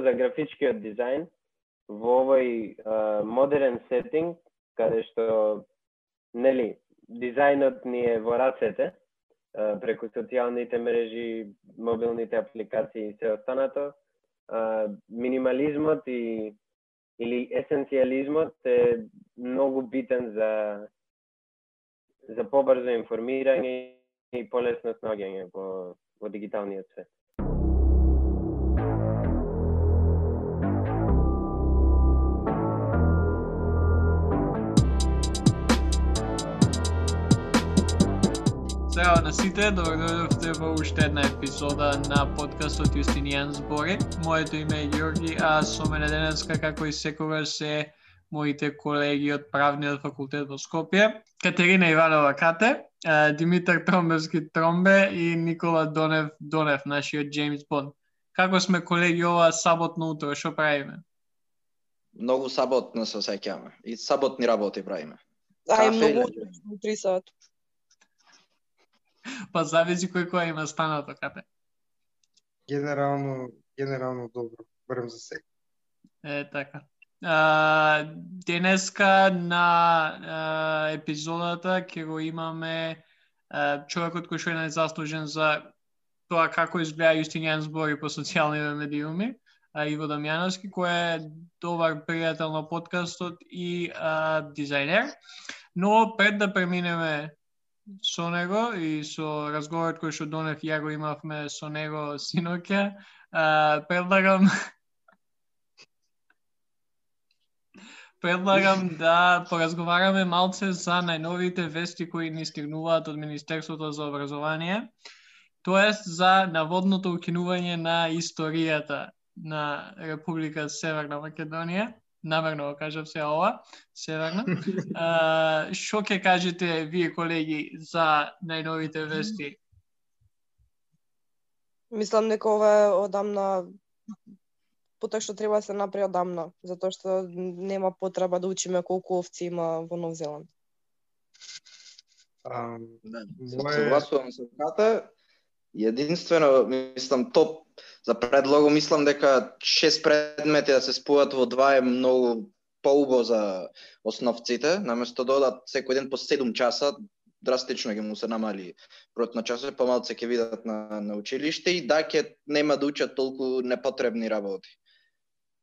за графичкиот дизајн во овој а, модерен сетинг, каде што, нели, дизајнот ни е во рацете, а, преку социјалните мрежи, мобилните апликации и се останато, а, минимализмот и или есенцијализмот е многу битен за за побрзо информирање и полесно снаѓање во, во дигиталниот свет. Здраво на сите, добро дојдовте во уште една епизода на подкастот Јустинијан збори. Моето име е Ѓорги, а со мене денеска, како и секогаш, се моите колеги од Правниот факултет во Скопје, Катерина Иванова Кате, Димитар Тромбевски Тромбе и Никола Донев Донев, нашиот Джеймс Бонд. Како сме колеги ова саботно утро, што правиме? Многу саботно се сеќаваме. И саботни работи правиме. Ај, многу утро, 3 сат. Па зависи кој која има станато капе. Генерално, генерално добро, барем за сега. Е, така. А, денеска на а, епизодата ќе го имаме а, човекот кој што е најзаслужен за тоа како изгледа Јустинијан збори по социјалните медиуми, а, Иво Дамјановски, кој е добар пријател на подкастот и а, дизајнер. Но пред да преминеме со него и со разговорот кој што донев ја го имавме со него синоќа, предлагам предлагам да поразговараме малце за најновите вести кои ни стигнуваат од Министерството за образование, тоест за наводното укинување на историјата на Република Северна Македонија намерно го кажав се ова, Северна. Што ќе кажете вие колеги за најновите вести? Мислам дека ова е одамна потоа што треба да се направи одамна, затоа што нема потреба да учиме колку овци има во Нов Зеланд. Um, моje... Согласувам со Ката. Единствено, мислам, топ за предлого мислам дека шест предмети да се спојат во два е многу поубо за основците, наместо да одат секој ден по 7 часа, драстично ќе му се намали бројот на часови, помалце ќе видат на, на училиште и да ќе нема да учат толку непотребни работи.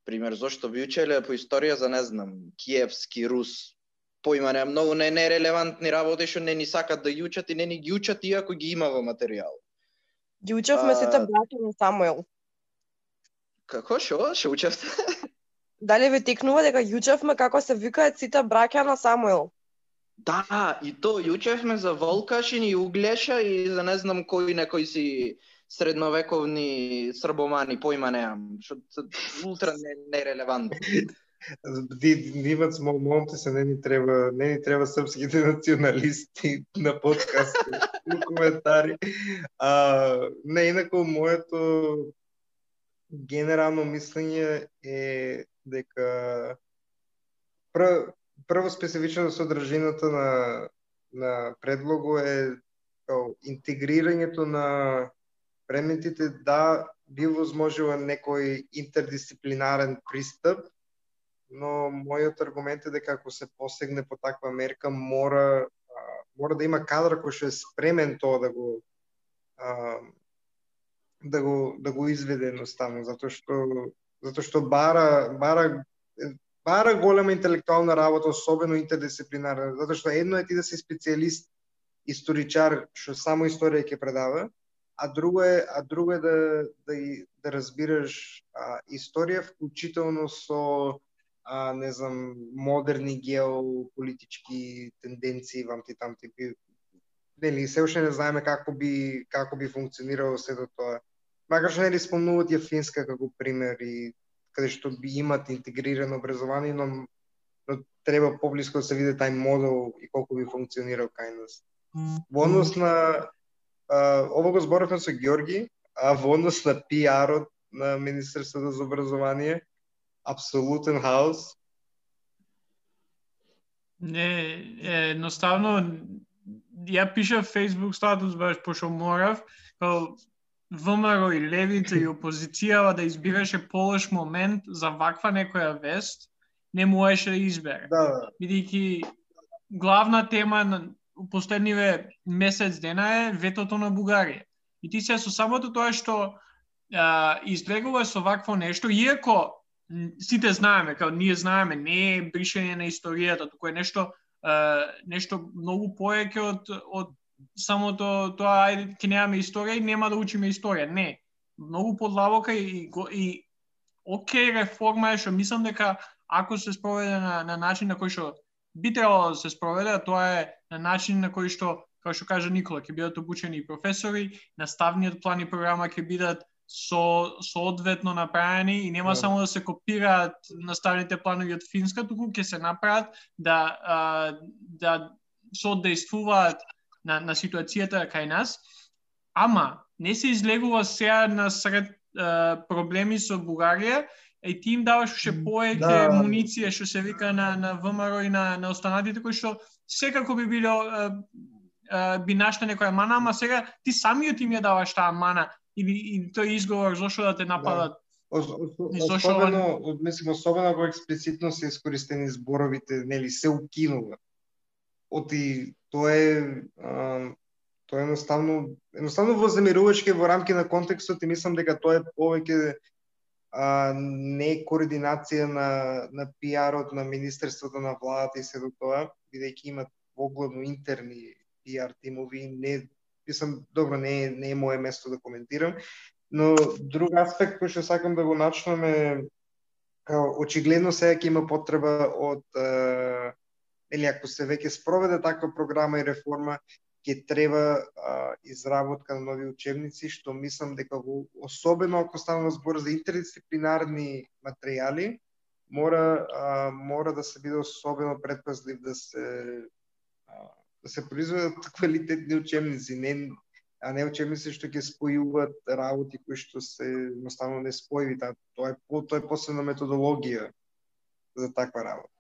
Пример, зошто би учеле по историја за не знам, киевски, рус, поима не многу не нерелевантни работи што не ни сакат да ги учат и не ни ги учат иако ги има во материјалот. Ги учевме сите браќа на Самуел. Како шо? Шо учевте? Дали ви текнува дека ги учевме како се викаат сите браќа на Самуел? Да, и то и учевме за Волкашин и Углеша и за не знам кои некои си средновековни србомани, поима неам, што ултра нерелевантно. Дивац момте се не ни треба, не ни треба српските националисти на подкаст коментари. А, не, инако моето генерално мислење е дека прв, прво специфично содржината на на предлого е интегрирањето на предметите да би возможила некој интердисциплинарен пристап но мојот аргумент е дека ако се посегне по таква мерка, мора мора да има кадар кој што е спремен тоа да го а, да го да го изведе едноставно затоа што затоа што бара бара бара голема интелектуална работа, особено интердисциплинарна, затоа што едно е ти да си специјалист историчар што само историја ќе предава, а друго е а друго е да да да разбираш а, историја вклучително со а, не знам, модерни геополитички тенденции, вамти тамти би нели се уште не знаеме како би како би функционирало сето тоа. Макар што нели спомнуваат ја Финска како пример и каде што би имат интегрирано образование, но, но треба поблиско да се види тај модел и колку би функционирал кај нас. Во однос на а, ово го зборавме со Ѓорги, а во однос на пиарот на Министерството за образование, апсолутен хаос? Не, едноставно ја пиша Facebook статус баш пошто морав, као ВМРО и левица и опозицијава да избираше полош момент за ваква некоја вест, не можеше да избере. Да, да. Бидејќи главна тема на последниве месец дена е ветото на Бугарија. И ти се со самото тоа што а, излегува со вакво нешто, иако сите знаеме, као ние знаеме, не е бришење на историјата, туку е нешто нешто многу поеќе од од самото тоа ајде ќе немаме историја и нема да учиме историја. Не. Многу подлабока и, и, и окей реформа е што мислам дека ако се спроведе на, на начин на кој што би требало да се спроведе, тоа е на начин на кој што, како што кажа Никола, ќе бидат обучени и професори, наставниот план и програма ќе бидат со соодветно направени и нема. Да. само да се копираат наставните планови од Финска, туку ќе се направат да а, да соодействуваат на, на ситуацијата кај нас, ама не се излегува сега на сред uh, проблеми со Бугарија, и ти им даваш уште поеќе да. муниција што се вика на на ВМРО и на на останатите кои што секако би било uh, би нашла некоја мана, ама сега ти самиот им ја даваш таа мана или и тој изговор зошто да те да. нападат. Да. Особено, мислам, особено ако експлицитно се искористени зборовите, нели, се укинува. Оти тоа е а, тоа е едноставно едноставно вознемирувачки во рамки на контекстот и мислам дека тоа е повеќе а, не координација на на пиарот на министерството на владата и се до тоа, бидејќи имат погледно интерни пиар тимови, не мислам добро не е не е мое место да коментирам, но друг аспект кој што сакам да го начнам е очигледно сега ќе има потреба од или ако се веќе спроведе таква програма и реформа, ќе треба а, изработка на нови учебници, што мислам дека во, особено ако станува збор за интердисциплинарни материјали, мора а, мора да се биде особено предпазлив да се а, Да се произведат квалитетни учебници, не а не учебници што ќе спојуваат работи кои што се едноставно не спојви, тоа е тоа е посебна методологија за таква работа.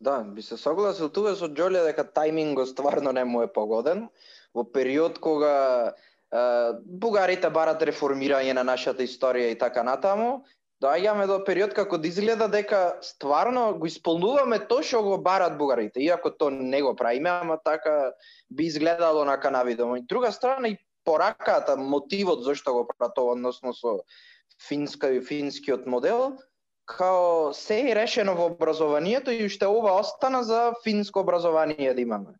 Да, би се согласил тука со Џоле дека тајмингот стварно не му е погоден. Во период кога е, бугарите барат реформирање на нашата историја и така натаму, доаѓаме до период како да изгледа дека стварно го исполнуваме тоа што го барат бугарите, иако то не го правиме, ама така би изгледало на канавидомо. И друга страна и пораката, мотивот зашто го прават тоа, односно со финска и финскиот модел, као се е решено во образованието и уште ова остана за финско образование да имаме.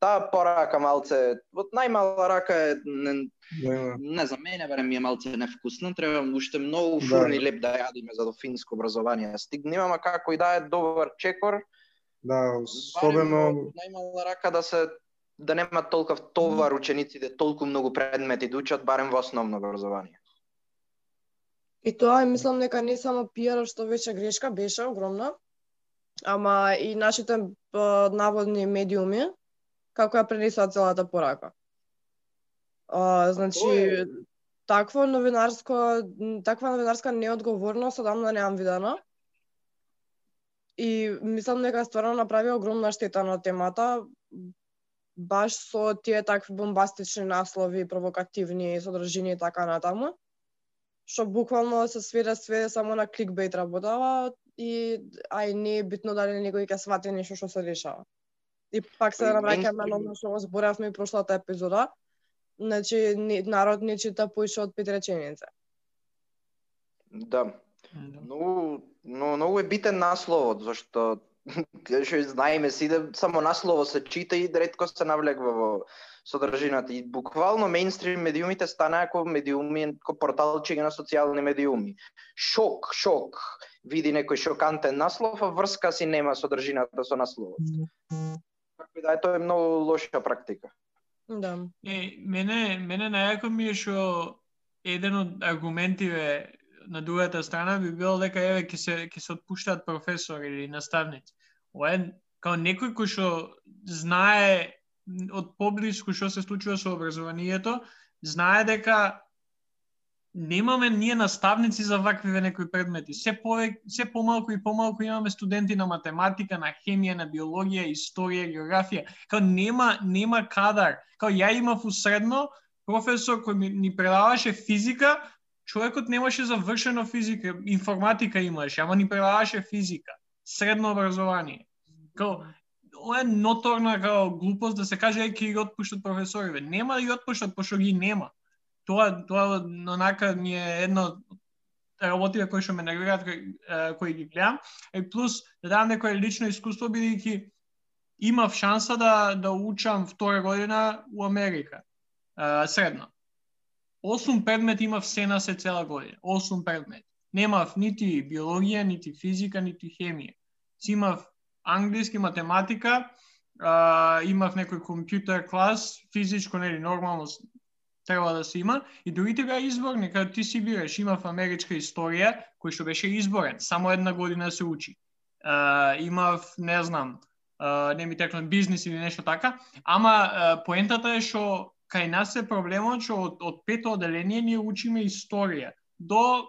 Таа порака малце, од најмала рака е не, да. не за мене барем ми е малце невкусна, треба уште многу да. фурни да. леп да јадиме за до финско образование. Стиг немаме како и да е добар чекор. Да, особено најмала рака да се да нема толков товар учениците, толку многу предмети да учат барем во основно образование. И тоа мислам дека не само пиар што веќе грешка беше огромна, ама и нашите наводни медиуми како ја пренесоа целата порака. А, значи такво новинарско таква новинарска неодговорност одамна неам видена. И мислам дека стварно направи огромна штета на темата баш со тие такви бомбастични наслови, провокативни содржини и така натаму што буквално се сведе сведе само на кликбейт работава и ај не е битно дали некој ќе свати нешто што се решава. И пак се навраќаме на оно што го зборавме и прошлата епизода. Значи народ не чита поише од пет реченици. Да. Но, но многу е битен насловот, зашто што знаеме си да само наслово се чита и ретко се навлегва во содржината. И буквално мейнстрим медиумите станаа како медиуми, како порталчиња на социјални медиуми. Шок, шок. Види некој шокантен наслов, а врска си нема содржината со насловот. Така да, тоа е многу лоша практика. Да. Е, мене, мене најако ми е што еден од аргументиве на другата страна би било дека еве ќе се ќе се отпуштаат професори или наставници. Ова е као некој кој што знае од поблиску што се случува со образованието, знае дека немаме ние наставници за вакви некои предмети. Се повек, се помалку и помалку имаме студенти на математика, на хемија, на биологија, историја, географија. Као нема нема кадар. Као ја имав усредно професор кој ни предаваше физика, човекот немаше завршено физика, информатика имаше, ама ни предаваше физика, средно образование. Као, ова е ноторна као глупост да се каже е ќе ги отпуштат професориве. Нема да ги отпуштат пошто ги нема. Тоа тоа онака ми е едно работите кои што ме нервираат кои, кои ги гледам, и плюс да дадам некое лично искуство бидејќи имав шанса да да учам втора година у Америка. средно. Осум предмет имав се на се цела година. Осум предмет. Немав нити биологија, нити физика, нити хемија. Си имав англиски, математика, а, имав некој компјутер клас, физичко, нели, нормално треба да се има, и другите беа изборни, каде ти си бираш. Имав америчка историја, кој што беше изборен, само една година се учи. Uh, имав, не знам, uh, не ми текна бизнис или нешто така, ама uh, поентата е што кај нас е проблемот што од, од пето оделение ние учиме историја до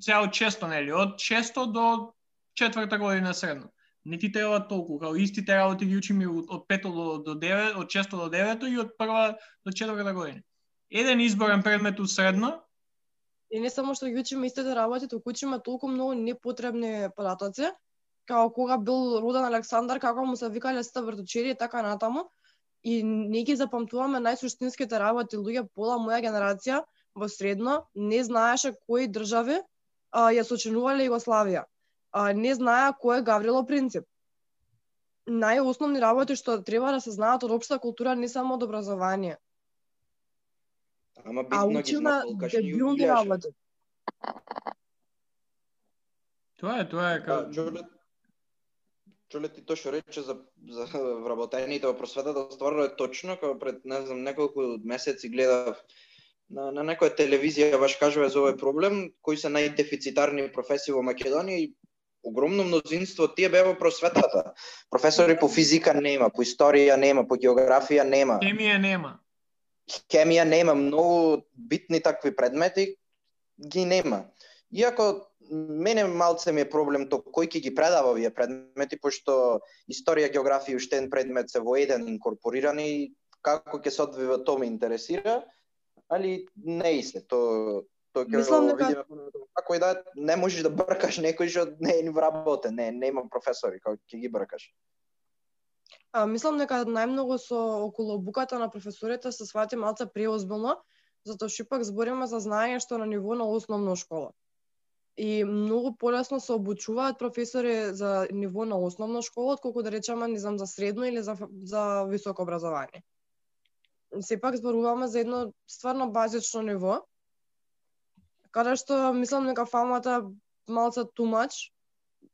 цел често, нели, од често до четврта година средно. Не ти треба толку, као истите работи ги учиме од пето до, до девет, од често до девето и од прва до четврта година. Еден изборен предмет у средно. И не само што ги учиме истите работи, туку учиме толку многу непотребни податоци, као кога бил роден Александар, како му се викале сите вртучери и така натаму, и не ги запамтуваме најсуштинските работи луѓе пола моја генерација во средно не знаеше кои држави а, ја сочинувале Југославија. А, не знаеа кој е Гаврило Принцип. Најосновни работи што треба да се знаат од општа култура не само од образование. Ама битно ги знаат дебилни работи. Тоа е, тоа е како... Да, Чоле ти тоа што рече за, за вработените во просветата, стварно е точно, кога пред, не знам, неколку месеци гледав на, на некоја телевизија баш кажува за овој проблем, кои се најдефицитарни професии во Македонија и огромно мнозинство тие беа во просветата. Професори по физика нема, по историја нема, по географија нема. Хемија нема. Хемија нема, многу битни такви предмети ги нема. Иако мене малце ми е проблем то кој ќе ги предава овие предмети, пошто историја, географија и уште предмет се во еден инкорпорирани, како ќе се одвива тоа ме интересира, али не и се, то то ќе Мислам дека како да не можеш да бркаш некој што не е вработен, не, нема професори, како ќе ги бркаш. А, мислам дека најмногу со околу буката на професорите се свати малце преозбилно, затоа што ипак збориме за знаење што на ниво на основна школа и многу полесно се обучуваат професори за ниво на основна школа, отколку да речеме, не знам, за средно или за, за високо образование. Сепак зборуваме за едно стварно базично ниво, каде што мислам дека фамата малце тумач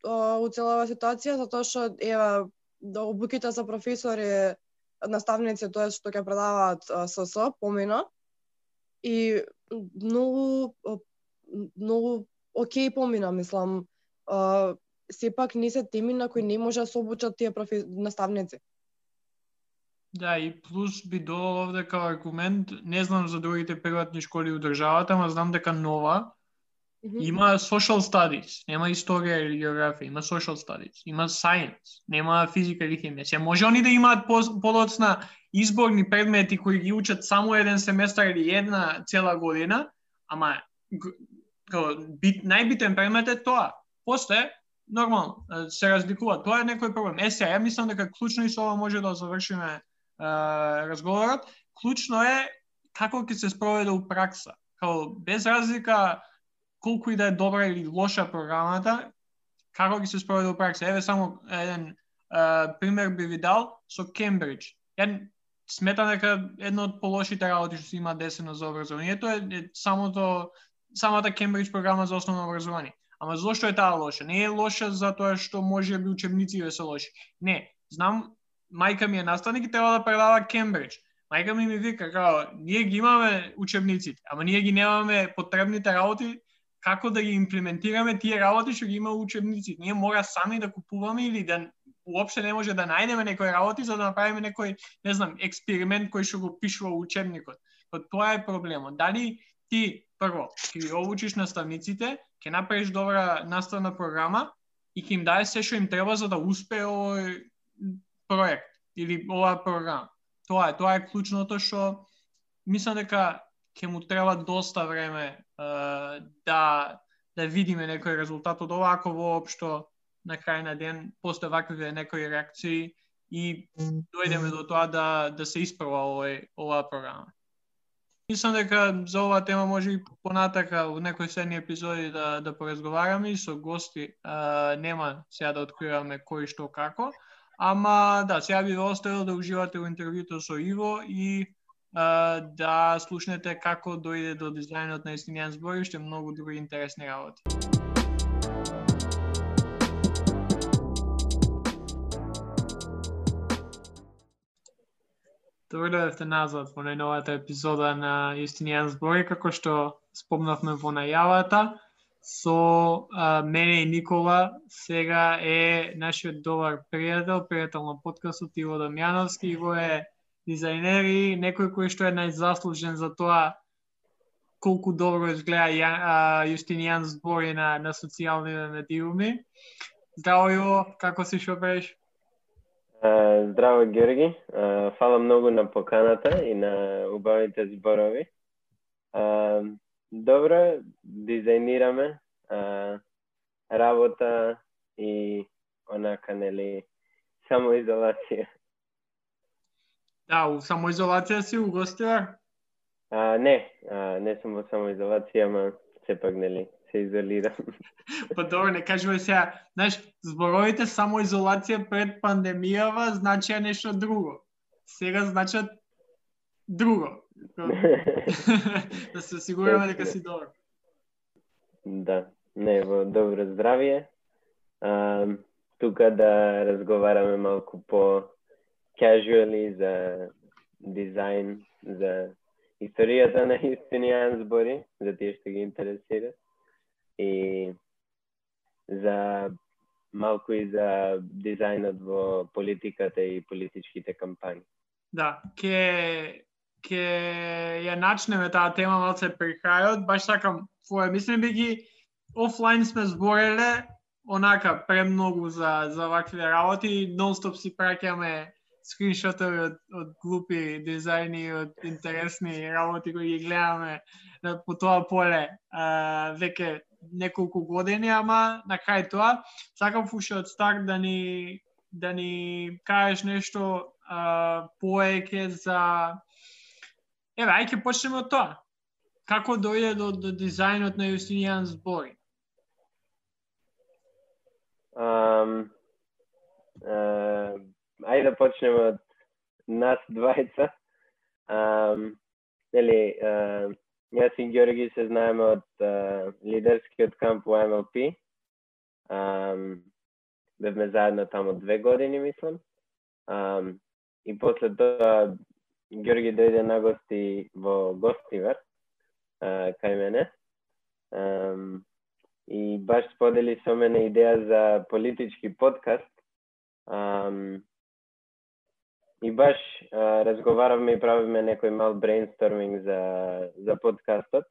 у целава ситуација, затоа што ева да обуките за професори наставници, тоа што ќе предаваат СС, помина, и многу многу окей помина, мислам, а, сепак не се теми на кои не може да се обучат тие профи... наставници. Да, и плюс би долу овде као аргумент, не знам за другите приватни школи у државата, ама знам дека нова има social studies, нема историја или географија, има social studies, има science, нема физика или хемија. Се може они да имаат подоцна изборни предмети кои ги учат само еден семестар или една цела година, ама бит, најбитен предмет е тоа. После, нормално, се разликува. Тоа е некој проблем. Е, сега, ја мислам дека клучно и со ова може да завршиме е, разговорот. Клучно е како ќе се спроведе у пракса. Као, без разлика колку и да е добра или лоша програмата, како ги се спроведе во пракса. Еве само еден е, пример би ви дал со Кембридж. Ја сметам дека едно од полошите работи што се има десено за образованието е, е самото самата Кембридж програма за основно образование. Ама зошто е таа лоша? Не е лоша затоа што може би учебниците да се лоши. Не, знам, мајка ми е наставник и треба да предава Кембридж. Мајка ми ми вика, као, ние ги имаме учебниците, ама ние ги немаме потребните работи како да ги имплементираме тие работи што ги има учебници. Ние мора сами да купуваме или да уопште не може да најдеме некои работи за да направиме некој, не знам, експеримент кој што го пишува учебникот. Тоа е проблемот. Дали ти прво ќе ги обучиш наставниците, ќе направиш добра наставна програма и ќе им даде се што им треба за да успее овој проект или оваа програма. Тоа е, тоа е клучното што мислам дека ќе му треба доста време да да видиме некој резултат од ова, ако воопшто на крај на ден после ваквиве некои реакции и дојдеме до тоа да да се испрва овој оваа програма. Мислам дека за оваа тема може и понатака во некои следни епизоди да да поразговараме и со гости. А, нема сега да откриваме кој што како, ама да, сега би ве оставил да уживате во интервјуто со Иво и да слушнете како дојде до дизајнот на истинијан збор и уште многу други интересни работи. Добро да дојдевте назад во најновата епизода на Јустинијан збори, како што спомнавме во најавата. Со а, мене и Никола сега е нашиот добар пријател, пријател на подкастот Иво Дамјановски. Иво е Дизајнери, некој кој што е најзаслужен за тоа колку добро изгледа Ја, Јустинијан збори на, на социјални медиуми. Здраво, Иво, како си шо преш? Здраво, Георги. Фала многу на поканата и на убавите зборови. Добро, дизајнираме работа и онака, нели, самоизолација. Да, у самоизолација си у гостивар? А, не, а, не сум во самоизолација, ама сепак, нели, се изолирам. па добро, не кажуваме сега, знаеш, зборовите само изолација пред пандемијава значија нешто друго. Сега значат друго. да се осигураме дека си добро. Да, не, во добро здравје. А, тука да разговараме малку по casually за дизајн, за историјата на истинијан збори, за тие што ги интересира и за малку и за дизајнот во политиката и политичките кампањи. Да, ке ке ја начнеме таа тема малце при крајот, баш сакам твое мислење би ги офлайн сме збореле онака премногу за за вакви работи, нонстоп си праќаме скриншотови од, од глупи дизајни, од интересни работи кои ги гледаме по тоа поле а, веќе неколку години, ама на крај тоа сакам фуше од старт да ни да ни кажеш нешто а, поеќе за Еве, ај ќе почнеме од тоа. Како дојде до, до дизајнот на Јустинијан збори? Um, uh, ајде да почнеме од нас двајца. Um, нели, uh, Јас и Георги се знаеме од uh, лидерскиот камп во МЛП. Um, бевме заедно тамо две години, мислам. Um, и после тоа Георги дојде на гости во Гостивар, uh, кај мене. Um, и баш сподели со мене идеја за политички подкаст. Um, И баш а, разговаравме и правиме некој мал брейнсторминг за, за подкастот.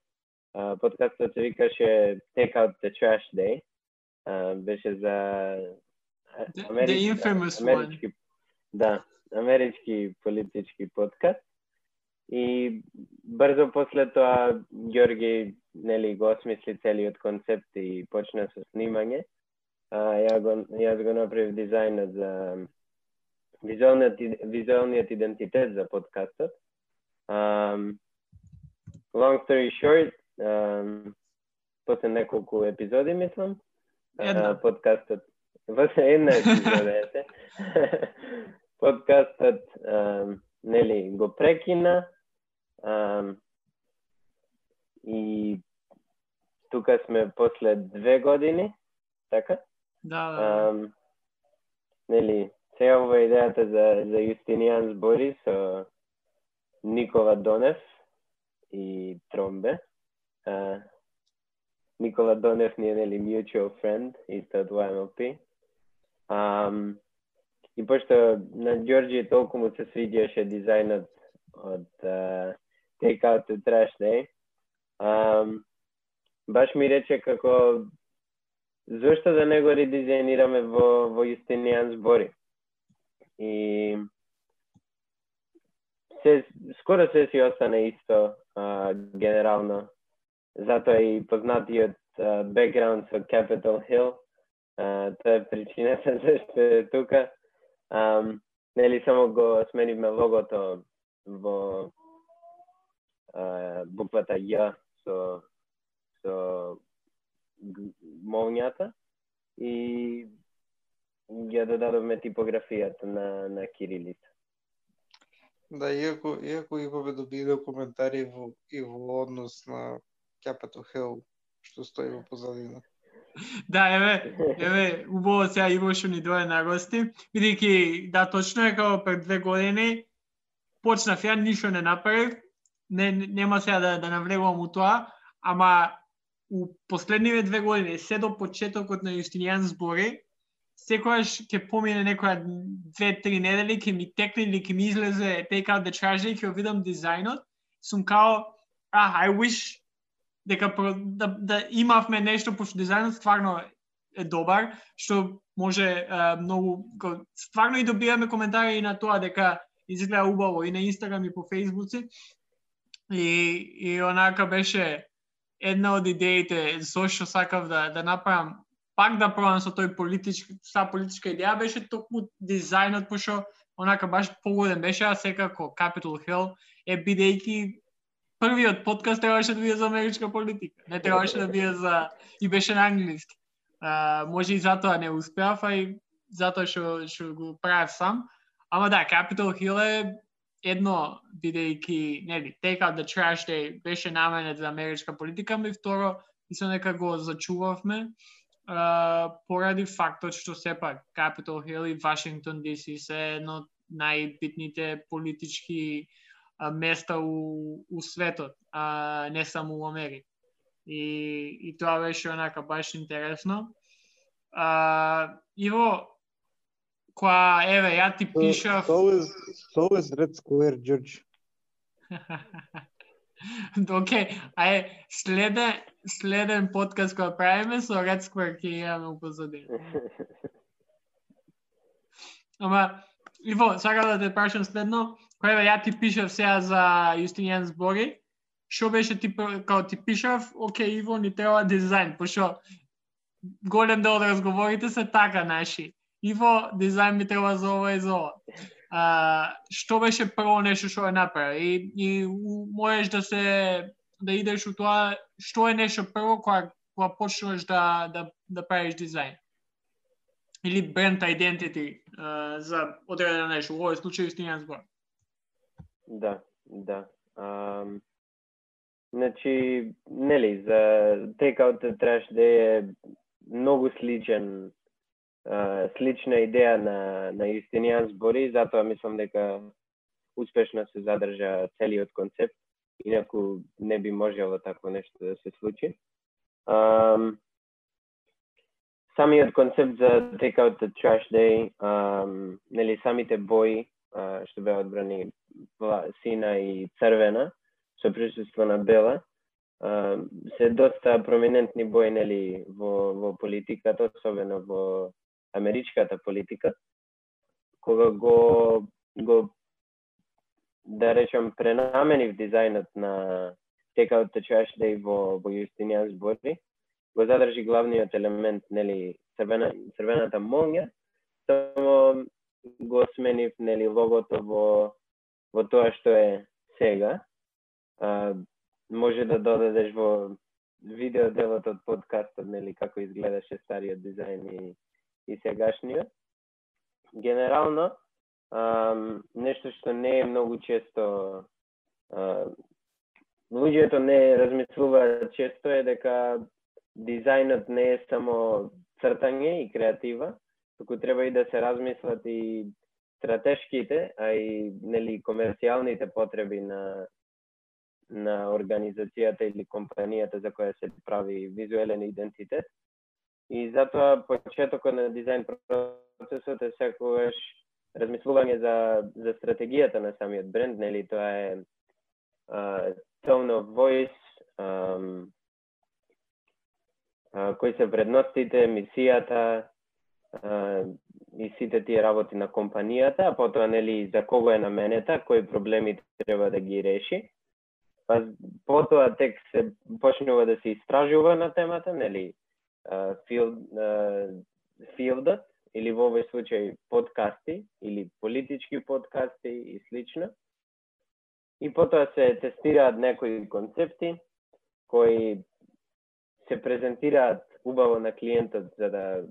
А, подкастот се викаше Take Out the Trash Day. А, беше за Америч... The infamous амерички, one. Да, амерички политички подкаст. И брзо после тоа Ѓорги нели го осмисли целиот концепт и почна со снимање. А, ја го, јас го направив дизајнот за визуалниот, визуалниот идентитет за подкастот. Um, long story short, um, после неколку епизоди, мислам, Една. Uh, подкастот, после една епизода, ете, подкастот, um, нели, го прекина, um, и тука сме после две години, така? Да, да. да. Um, нели, Сега ова идејата за, за Јустинијан збори со Никола Донев и Тромбе. А, Никола Донев ни е нели mutual friend исто од YMLP. Um, и пошто на Ѓорѓи толку му се свидеше дизајнот од uh, Take Out the Trash Day, um, баш ми рече како зошто да не го редизајнираме во, во Јустинијан збори. И се, скоро се си остане исто а, генерално. Затоа и познатиот бекграунд со Capitol Hill. А, тоа е причината зашто е тука. А, нели само го сменивме логото во а, буквата Ј со со молњата и ја додадовме типографијата на на кирилица. Да, иако, иако имаме добили коментари во, и во однос на Capitol Hill, што стои во позадина. Да, еве, еве, убаво сега што ни дое на гости, бидејќи да точно е како пред две години почнав ја ништо не направив, не нема сега да да навлегувам у тоа, ама у последниве две години, се до почетокот на Јустинијан збори, секојаш ќе помине некоја две-три недели, ќе ми текне или ќе ми излезе Take Out the Trash и ќе видам дизајнот, сум као, а, I wish дека да, да имавме нешто, пошто дизајнот стварно е добар, што може а, многу, стварно и добиваме коментари и на тоа дека изгледа убаво и на Инстаграм и по Фейсбуци. И, и онака беше една од идеите зошто сакав да, да направам пак да пробам со тој политички, са политичка идеја беше токму дизајнот, пошо онака баш погоден беше, а секако Capitol Hill е бидејќи првиот подкаст требаше да биде за америчка политика, не требаше да биде за и беше на англиски. А, може и затоа не успеав, а и затоа што што го правев сам. Ама да, Capitol Hill е едно бидејќи нели Take Out the Trash Day беше наменет за америчка политика, ми второ мислам дека го зачувавме поради фактот што сепак Capitol Hill и Вашингтон DC се едно од најбитните политички места у, у светот, а не само у Америка. И, и тоа беше онака баш интересно. А, Иво, која, еве, ја ти пишав... So, so is, so is Red Square, George. Океј, ај следен следен подкаст кој правиме со Red Square ќе имаме упозадина. Ама Иво, сакам да те прашам следно, кој ја ти пишав сега за Јустинијан збори, што беше ти као ти пишав, оке, Иво ни треба дизајн, пошто голем дел од разговорите се така наши. Иво, дизајн ми треба за ова и за ова а, што беше прво нешто што е направи и, и можеш да се да идеш у тоа што е нешто прво кога кога почнуваш да да да правиш дизајн или бренд identity uh, за одредено нешто, во овој случај стињан збор. Да, да. Um, значи, нели, за Take Out the Trash да Day е многу сличен слична идеја на, на Јустинијан збори, затоа мислам дека успешно се задржа целиот концепт, инаку не би можело такво нешто да се случи. Um, самиот концепт за Take Out the Trash Day, um, нели самите бои uh, што беа одбрани сина и црвена, со присуство на бела, uh, се доста проминентни бои нели во во политиката, особено во америчката политика, кога го, го да речем, пренаменив дизајнот на Take Out the Trash Day во, во Јустинијан збори, го задржи главниот елемент, нели, црвена, црвената молња, само го сменив, нели, логото во, во тоа што е сега. А, може да додадеш во видео делот од подкастот, нели, како изгледаше стариот дизајн и и сегашниот. Генерално, um, нешто што не е многу често луѓето не размислуваат често е дека дизајнот не е само цртање и креатива, туку треба и да се размислат и стратешките, а и нели комерцијалните потреби на на организацијата или компанијата за која се прави визуелен идентитет. И затоа почетокот на дизајн процесот е секогаш размислување за, за стратегијата на самиот бренд, нели тоа е uh, tone of voice, um, uh, кои се вредностите, мисијата, и сите тие работи на компанијата, а потоа нели за кого е наменета, кои проблеми треба да ги реши. Па потоа тек се почнува да се истражува на темата, нели филд филдот или во овој случај подкасти или политички подкасти и слично. И потоа се тестираат некои концепти кои се презентираат убаво на клиентот за да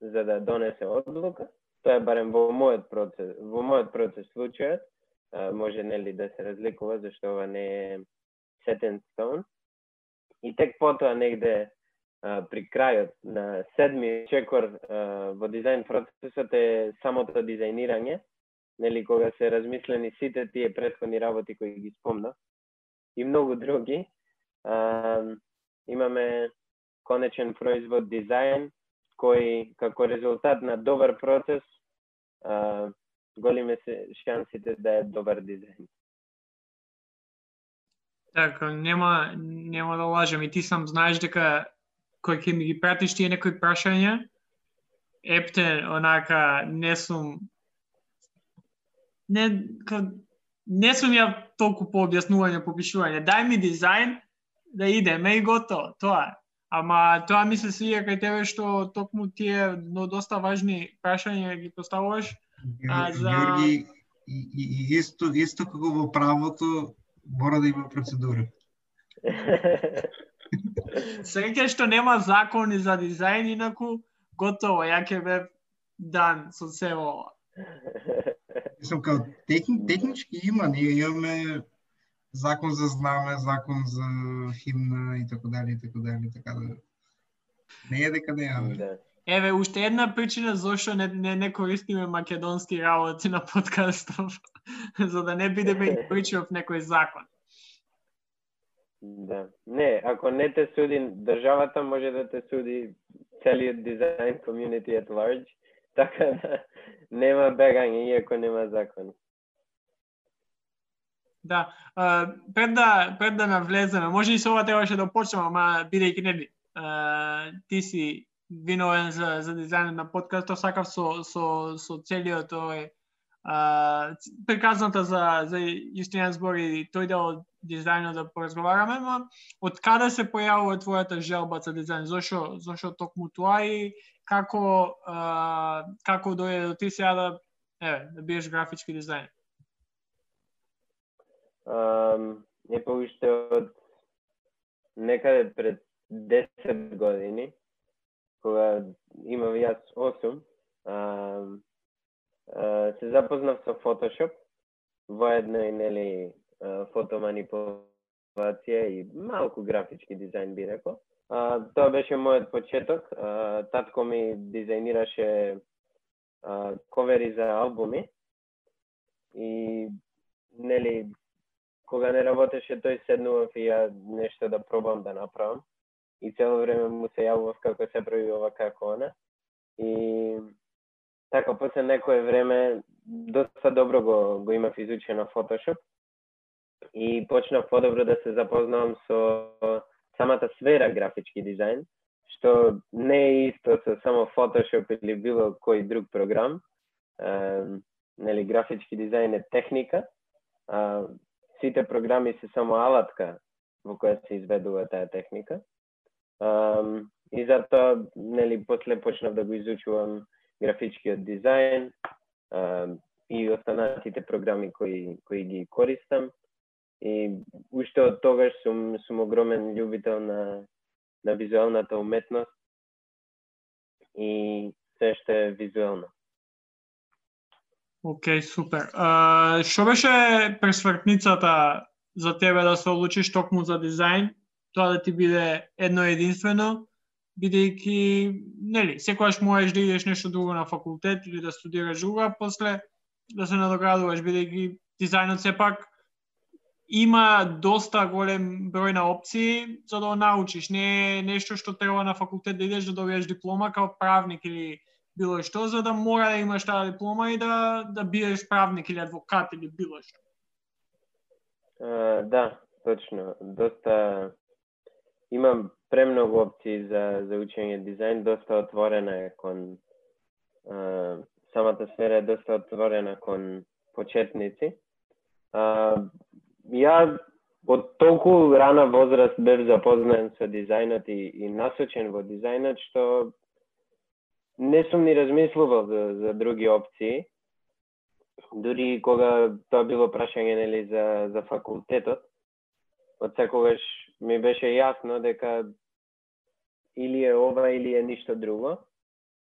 за да донесе одлука. Тоа е барем во мојот процес, во мојот процес случајот, може нели да се разликува зашто ова не е set in stone. И тек потоа негде при крајот на седми чекор во дизајн процесот е самото дизајнирање, нели кога се размислени сите тие претходни работи кои ги спомна и многу други, имаме конечен производ дизајн кој како резултат на добар процес а, голиме се шансите да е добар дизајн. Така, нема, нема да лажам. И ти сам знаеш дека кој ќе ми ги пратиш тие некои прашања, епте, онака, не сум... Не, ка, не сум ја толку по објаснување, по пишување. Дај ми дизајн, да идеме и готово, тоа е. Ама тоа ми се свија кај тебе што токму тие но доста важни прашања ги поставуваш. А, за... Георги, и, и, и исто, исто како во правото, мора да има процедура. Среќа што нема закони за дизајн, инаку готово, ја ќе бе дан со се ова. Мислам, као техни, технички има, ние имаме закон за знаме, закон за химна и така дали и така дали, така да не е дека не е. Да. Еве, уште една причина зошто не, не, не користиме македонски работи на подкастов, за да не бидеме причав некој закон. Да. Не, ако не те суди државата, може да те суди целиот дизајн community at large, така да нема бегање, иако нема закон. Да, а, пред да пред да навлеземе, може и со ова требаше да почнеме, ама бидејќи не би. А, ти си виновен за за дизајнот на подкастот, сакав со со со целиот овој а, приказната за за Јустинијан збор и тој дел од дизајнот да поразговараме, ама од каде се појавува твојата желба за дизајн? Зошо зошо токму тоа и како а, како дојде до ти сега да еве да биеш графички дизајнер? е па од некаде пред 10 години, кога имав јас 8, um, се запознав со Photoshop, воедно и нели фотоманипулација и малку графички дизајн би рекол. А, тоа беше мојот почеток. А, татко ми дизајнираше а, ковери за албуми и нели кога не работеше тој седнував и ја нешто да пробам да направам. И цело време му се јавував како се прави ова како она. И така после некое време доста добро го, го имав изучено Photoshop и почнав подобро да се запознавам со самата сфера графички дизајн, што не е исто со само Photoshop или било кој друг програм. Е, нели графички дизајн е техника, а сите програми се само алатка во која се изведува таа техника. Um, и затоа, нели, после почнав да го изучувам графичкиот дизајн и останатите програми кои, кои ги користам. И уште од тогаш сум, сум огромен љубител на, на визуелната уметност и се што е визуелно. Океј, супер. А, што беше пресвртницата за тебе да се одлучиш токму за дизајн? Тоа да ти биде едно единствено, бидејќи, нели, секогаш можеш да идеш нешто друго на факултет или да студираш друго, а после да се надоградуваш, бидејќи дизајнот сепак има доста голем број на опции за да го научиш. Не е нешто што треба на факултет да идеш да добиеш диплома као правник или било што, за да мора да имаш таа диплома и да, да биеш правник или адвокат или било што. Uh, да, точно. Доста имам премногу опции за за учење дизајн, доста отворена е кон самата сфера е доста отворена кон почетници. А, ја од толку рана возраст бев запознаен со дизајнот и, и насочен во дизајнот што не сум ни размислувал за, за други опции. Дури кога тоа било прашање нели за за факултетот, од секогаш ми беше јасно дека или е ова или е ништо друго.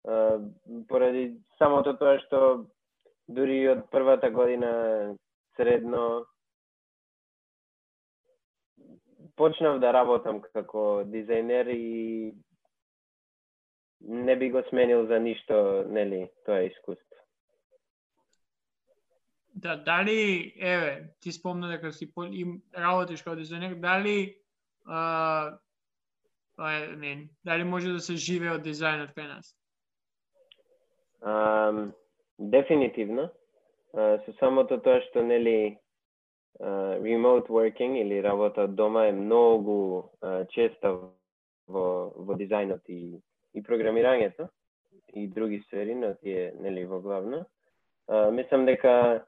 А, поради самото тоа што дури од првата година средно почнав да работам како дизајнер и не би го сменил за ништо, нели, тоа искуство. Да, дали, еве, ти спомна дека си им, работиш како дизајнер, дали uh, I mean, дали може да се живее од дизајнот кај нас? Um, дефинитивно. Uh, со самото тоа што нели uh, remote working или работа од дома е многу uh, честа во, во дизајнот и, и програмирањето и други сфери, но тие нели во главно. Uh, мислам дека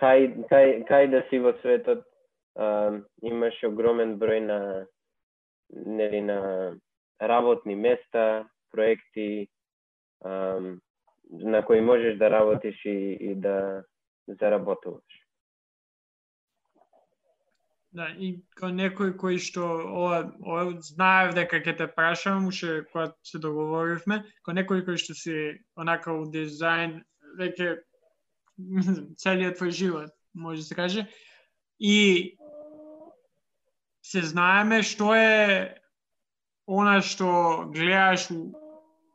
кај, кај, кај да си во светот uh, имаш огромен број на нели на работни места, проекти ам, на кои можеш да работиш и, и да заработуваш. Да, и кај некој кој што ова, ова знаев дека ќе те прашам, уште кога се договоривме, кај некој кој што си онака у дизајн веќе целиот твој живот, може да се каже. И се знаеме што е она што гледаш у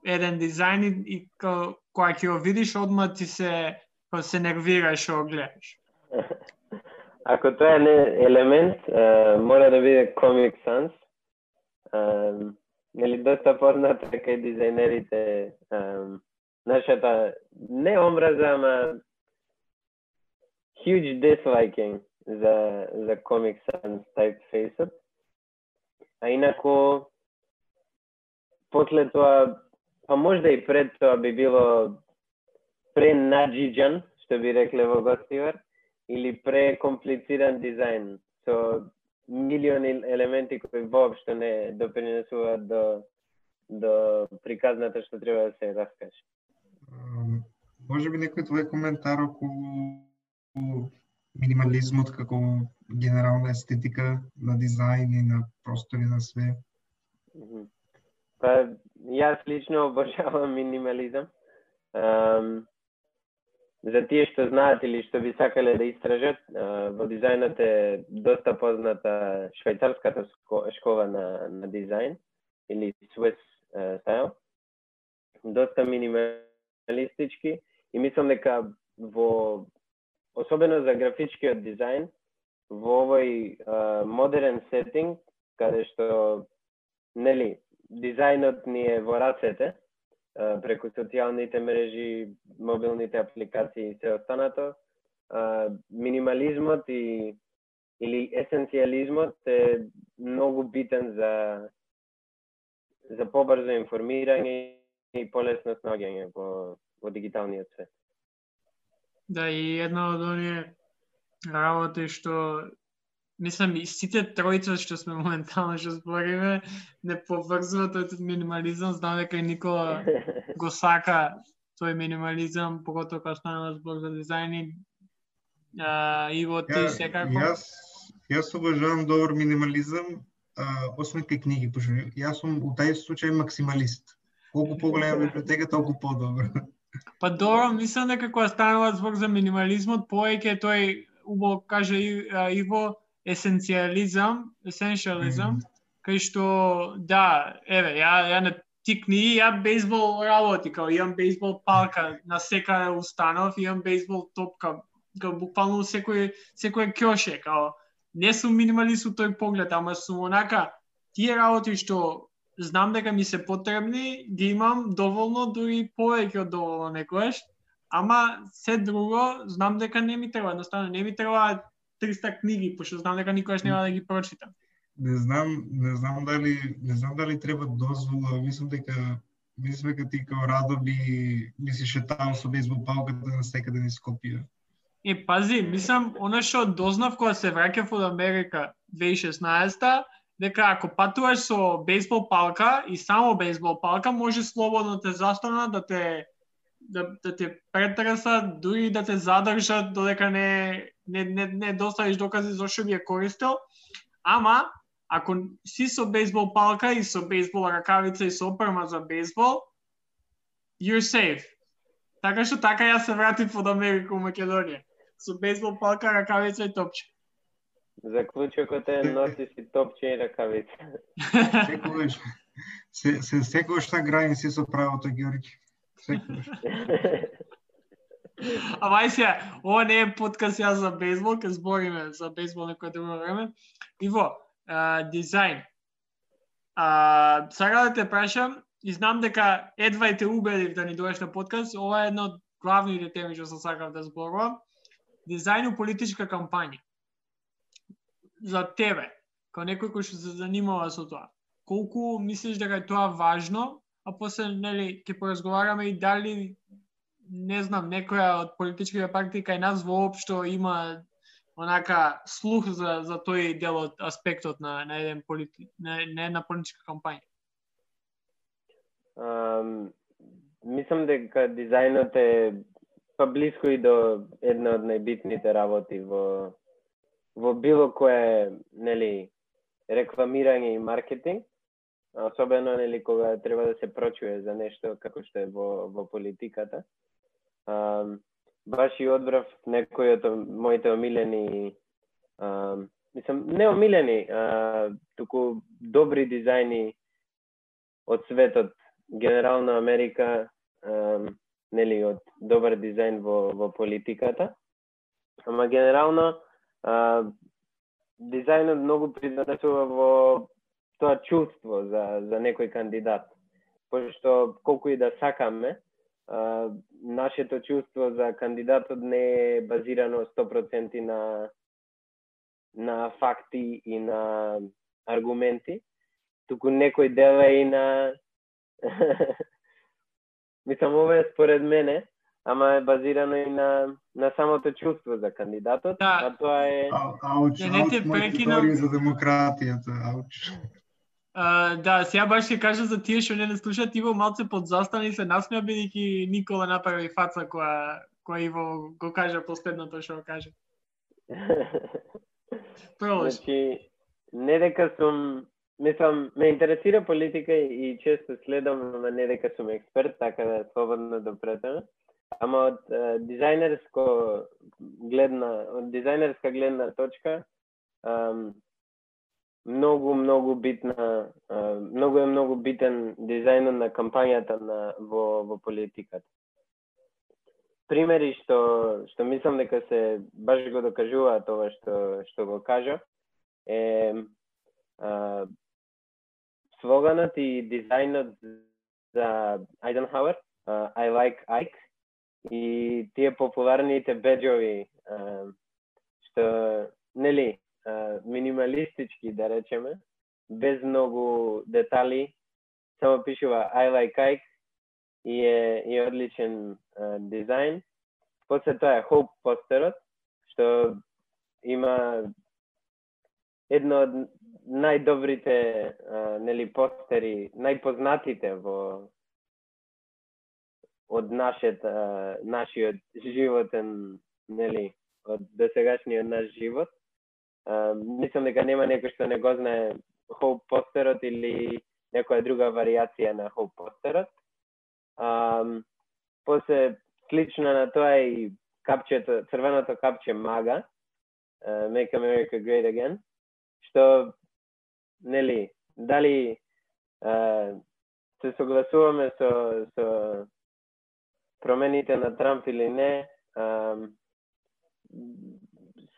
еден дизајн и, и кога ќе го видиш, одма ти се, се нервираш што го гледаш. Ако тоа е елемент, uh, мора да биде Comic Sans. Uh, нели доста познато кај дизајнерите um, нашата не омраза, ама huge disliking за за Comic Sans typeface А инако после тоа па можда и пред тоа би било пренаджиджан, што би рекле во Гостивар, или прекомплициран дизајн со милиони елементи кои воопшто не допринесуваат до до приказната што треба да се раскаже. Може би некој твој коментар околу минимализмот како генерална естетика на дизајн и на простори на све? Па, јас лично обожавам минимализам. Um, за тие што знаат или што би сакале да истражат, во дизајнот е доста позната швајцарската школа на, на дизајн или Swiss style. Доста минималистички и мислам дека во особено за графичкиот дизајн во овој модерен сетинг каде што нели дизајнот ни е во рацете преку социјалните мрежи, мобилните апликации и се останато, минимализмот и или есенцијализмот е многу битен за за побрзо информирање и полесно снаѓање во, во дигиталниот свет. Да, и една од оние работи што мислам и сите тројца што сме моментално што збориме не поврзуваат тој минимализам, знам дека Никола го сака тој минимализам, поготово кога станува збор за дизајни. А, Иво, ти ја, секако? Јас, јас обожавам добар минимализам, а, освен кај книги, пошто јас сум у тај случај максималист. Колку поголема библиотека, толку подобро. Па добро, мислам дека кога станува збор за минимализмот, повеќе тој убаво каже Иво, есенцијализам, есенцијализам, mm -hmm. кај што да, еве, ја ја на ти книги, ја бейсбол работи, као имам бейсбол палка на секаде установ, имам бейсбол топка, као буквално секој секој кјоше, као не сум минималист у тој поглед, ама сум онака тие работи што знам дека ми се потребни, ги имам доволно, дури повеќе од доволно некојаш, ама се друго знам дека не ми треба, едноставно не ми треба 300 книги, пошто знам дека никогаш нема да ги прочитам. Не знам, не знам дали не знам дали треба дозвола, мислам дека Мислиш дека ти као Радо би, би си шетал со бейсбол палката на секаде низ Скопје? Е, пази, мислам, она што дознав кога се враќав од Америка 2016-та, дека ако патуваш со бейсбол палка и само бейсбол палка, може слободно те застана да те да, да те претресат, дури да те задржат додека не не не, не доставиш докази зашто би ја користел. Ама ако си со бейсбол палка и со бейсбол ракавица и со опрема за бейсбол, you're safe. Така што така ја се вратив од Америка у Македонија со бейсбол палка, ракавица и топче. Заклучокот е носи си топче и ракавица. Секогаш се, се секогаш на граници со правото Ѓорѓи. Секогаш. А вај сега, ова не е подкаст ја за бейсбол, ке збориме за бейсбол некој друго време. Иво, а, дизајн. А, сега да те прашам, и знам дека едва и те убедив да ни доеш на подкаст, ова е едно од главните теми што сакав да зборувам дизајн политичка кампања. За тебе, као некој кој што се занимава со тоа, колку мислиш дека е тоа важно, а после нели ќе поразговараме и дали не знам некоја од политичките партии кај нас воопшто има онака слух за за тој дел од аспектот на на еден полити, на, на една политичка кампања. Um, мислам дека дизајнот е па близко и до една од најбитните работи во во било кое нели рекламирање и маркетинг, особено нели кога треба да се прочуе за нешто како што е во во политиката. А, баш и одбрав некои од моите омилени а, мислам не омилени, а, туку добри дизајни од светот, генерално Америка, а, нели од добар дизајн во во политиката. Ама генерално а, дизајнот многу придонесува во тоа чувство за за некој кандидат. Пошто колку и да сакаме, а, нашето чувство за кандидатот не е базирано 100% на на факти и на аргументи, туку некој дел е и на Мислам, ова е според мене, ама е базирано и на, на самото чувство за кандидатот, да. а тоа е... Ауч, Не, не те ауч, теории за демократијата, ауч. Uh, да, сега баш ќе кажа за тие што не не слушаат, Иво малце подзастани се насмеа бидејќи Никола направи фаца која која Иво го кажа последното што го кажа. Продолжи. Значи, не дека сум, мислам, ме интересира политика и често следам, ама не дека сум експерт, така да слободно да претаме. Ама од е, дизајнерско гледна, од дизајнерска гледна точка, многу многу битна, многу е многу битен дизајнот на кампањата на во во политиката. Примери што што мислам дека се баш го докажуваат ова што што го кажа е а, слоганот и дизајнот за Айденхауер, uh, I like Ike, и тие популарните беджови што нели минималистички да речеме без многу детали само пишува I like Ike и е, и е одличен дизајн после тоа е Hope постерот што има едно од најдобрите нели постери, најпознатите во од нашиот а, нашиот животен нели од досегашниот наш живот. А, мислам дека нема некој што не го знае Хоуп постерот или некоја друга варијација на Хоуп постерот. А, после слично на тоа е и капчето, црвеното капче Мага, Make America Great Again, што нели дали се согласуваме со со промените на Трамп или не,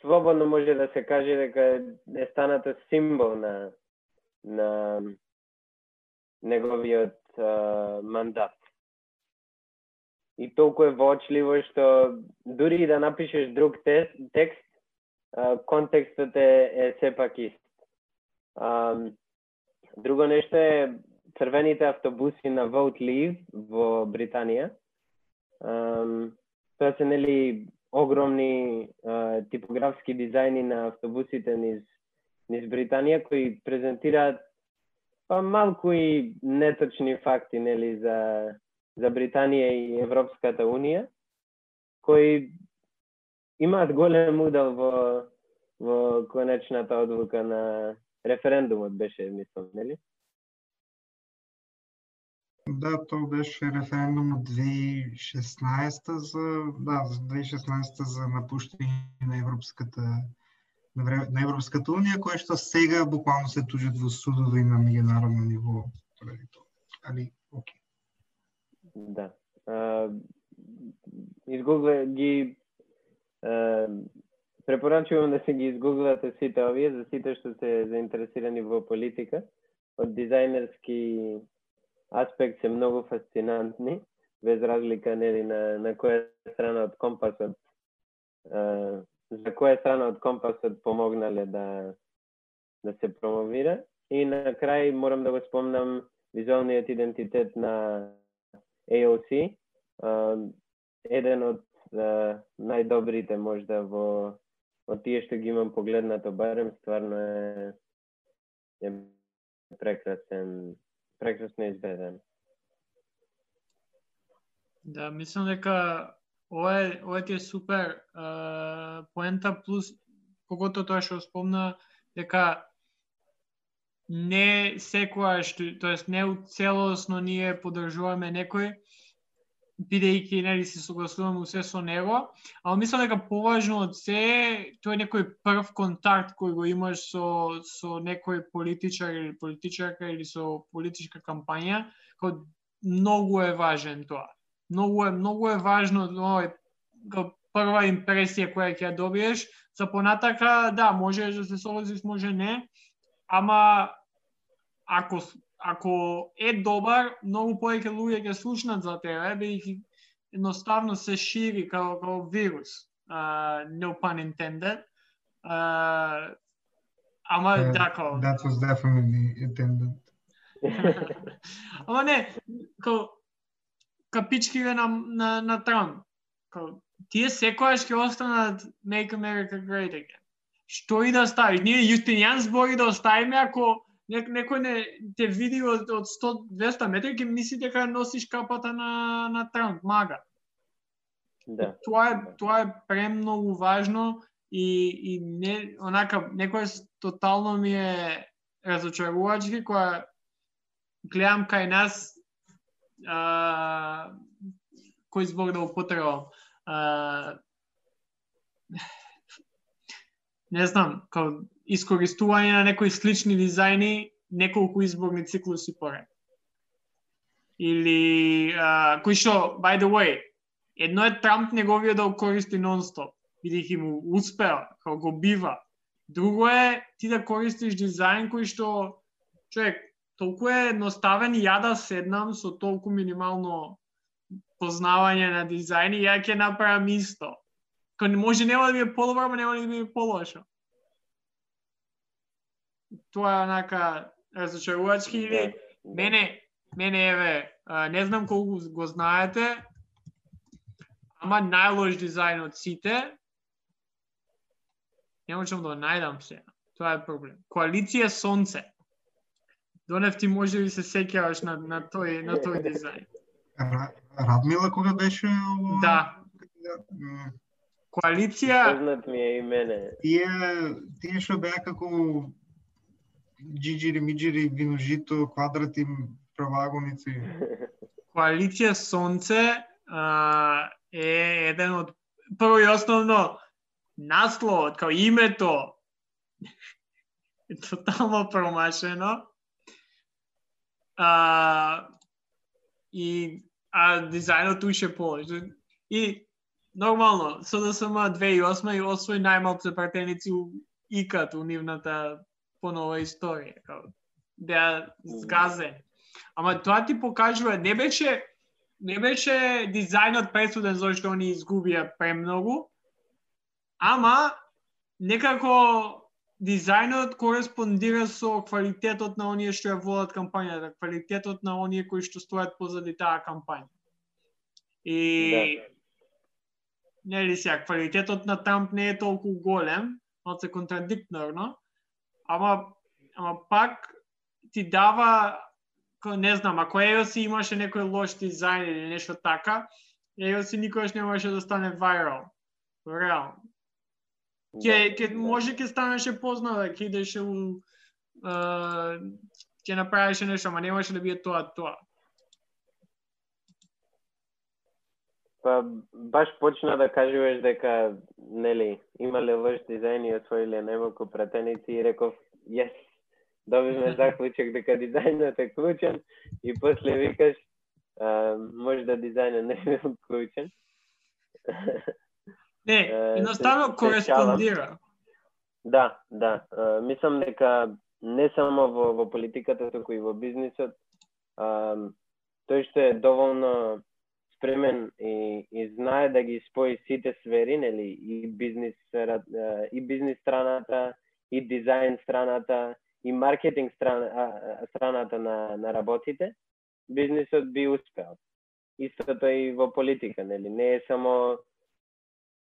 слободно може да се каже дека е станата символ на на неговиот мандат. И толку е воочливо што дури и да напишеш друг текст, текст контекстот е, е сепак ист. А, друго нешто е црвените автобуси на Vote Leave во Британија. Тоа се нели огромни типографски дизајни на автобусите низ низ Британија кои презентираат па малку и неточни факти нели за за Британија и Европската унија кои имаат голем удел во во конечната одлука на референдумот беше мислам нели? Да, тоа беше референдум од 2016 за да, за 2016 за напуштање на Европската на Европската унија, кој што сега буквално се тужат во судови на меѓународно ниво поради тоа. Али, окей. Да. изгугла ги препорачувам да се ги изгуглате сите овие за сите што се заинтересирани во политика. Од дизајнерски аспект се многу фасцинантни, без разлика нели на на која страна од компасот за која страна од компасот помогнале да да се промовира. И на крај морам да го спомнам визуалниот идентитет на AOC, еден од најдобрите можда во од тие што ги имам погледнато барем стварно е, е прекрасен прекрасно изведен. Да, мислам дека ова е, ова ти е супер uh, поента плюс когото тоа што спомна дека не секојаш, тоест не целосно ние подржуваме некој, бидејќи нели се согласуваме се со него, а мислам дека поважно од се тоа е некој прв контакт кој го имаш со со некој политичар или политичарка или со политичка кампања, кој многу е важен тоа. Многу е многу е важно овој прва импресија која ќе ја добиеш, за понатака да, може да се согласиш, може не, ама ако ако е добар, многу повеќе луѓе ќе слушнат за тебе, бидејќи едноставно се шири како, како вирус. Uh, no pun intended. Uh, ама uh, како... That was definitely intended. ама не, како капичкиве на, на, на Трамп. Како, тие секојаш ќе останат Make America Great Again. Што и да ставиш? Ние Јустинијан збори да оставиме ако Нек, некој не те види од, од 100-200 метри, ќе мисли дека носиш капата на, на Трамп, мага. Да. Тоа е, тоа е премногу важно и, и не, онака, некој тотално ми е разочарувачки, која гледам кај нас а, кој збор да употребам. не знам, као искористување на некои слични дизајни неколку изборни циклуси поред. Или а, кој што, by the way, едно е Трамп неговија да го користи нон-стоп, бидејќи му успеа, како го бива. Друго е ти да користиш дизајн кој што човек толку е едноставен и ја да седнам со толку минимално познавање на дизајн и ја ќе направам исто. Кога не може нема да биде подобро, нема да биде полошо тоа е онака разочарувачки или? Да, мене мене еве не знам колку го знаете ама најлош дизајн од сите не можам да го најдам се. Тоа е проблем. Коалиција сонце. Донев ти може би се сеќаваш на, на тој на тој дизајн. Радмила кога беше Да. Коалиција Познат ми е и мене. Тие тие што беа како джиджири, миджири, виножито, квадрати, правагоници. Коалиција Сонце а, е еден од прво и основно насловот, као името е тотално промашено. А, и а дизајнот уште повеќе. И нормално, СДСМ 2008 и освои најмалку пратеници икат у нивната по нова историја, беа згазени. Ама тоа ти покажува, не беше не беше дизајнот пресуден зашто они изгубија премногу, ама некако дизајнот кореспондира со квалитетот на оние што ја водат кампањата, квалитетот на оние кои што стојат позади таа кампања. И да. нели сега квалитетот на Трамп не е толку голем, но се контрадикторно, ама ама пак ти дава не знам, ако EOS имаше некој лош дизајн или нешто така, EOS никогаш не можеше да стане вайрал. Реално. Ке, да, ке, да. може ке станеше позната, ке идеше у... ќе направеше нешто, ама немаше да биде тоа тоа. Па баш почна да кажуваш дека нели имале лош дизајн и освоиле немалку пратеници и реков јес, добивме заклучок дека дизајнот е клучен и после викаш а, може да дизајнот не е клучен. Не, едноставно кореспондира. Да, да. Uh, мислам дека не само во, во политиката, туку и во бизнисот, uh, тој што е доволно спремен и, и знае да ги спои сите сфери, нели, и бизнис, и бизнис страната, и дизајн страната, и маркетинг страна, страната на, на работите, бизнисот би успеал. Истото и во политика, нели? Не е само